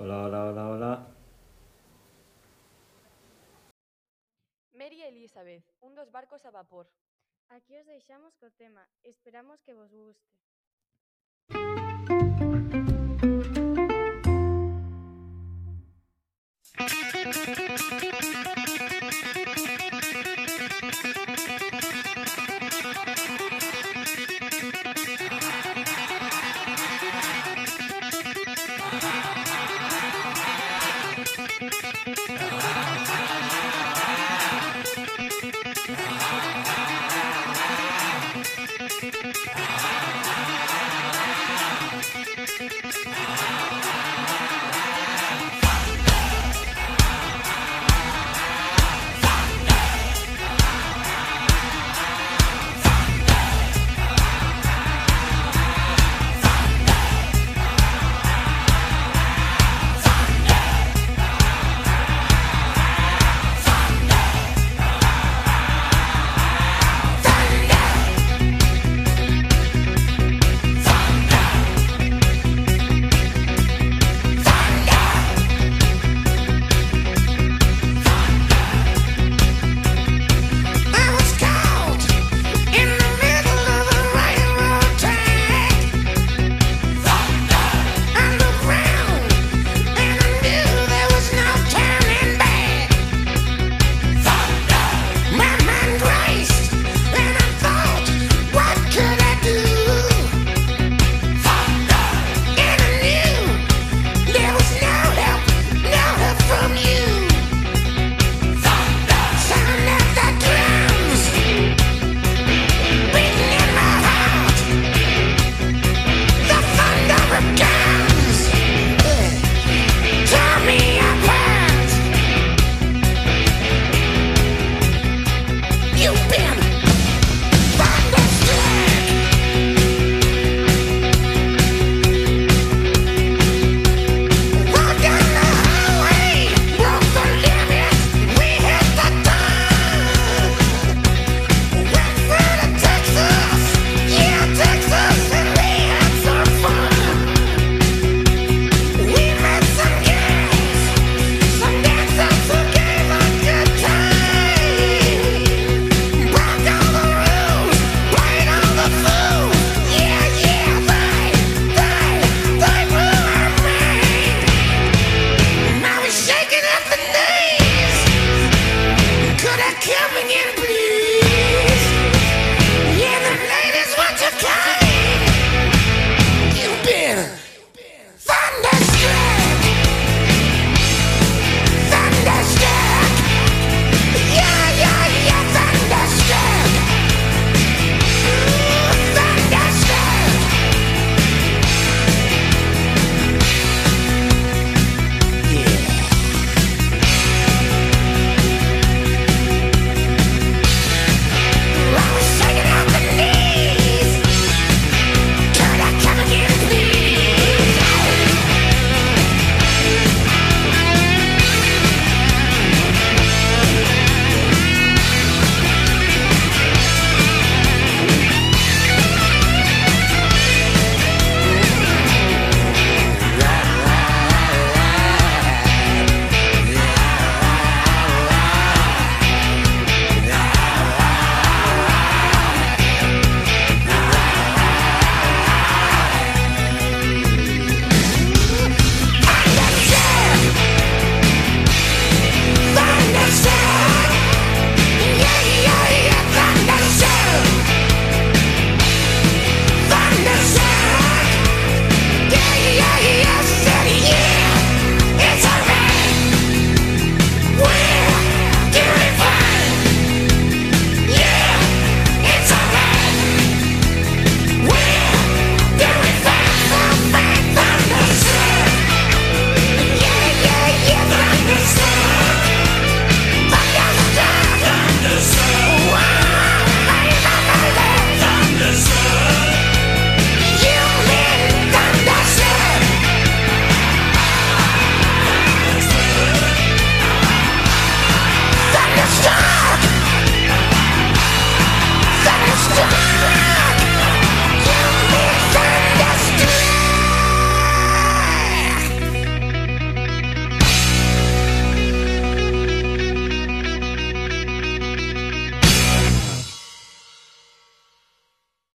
Hola, hola, hola, hola. Mary Elizabeth, un dos barcos a vapor. Aquí os deixamos co tema. Esperamos que vos guste. Thank you. できた!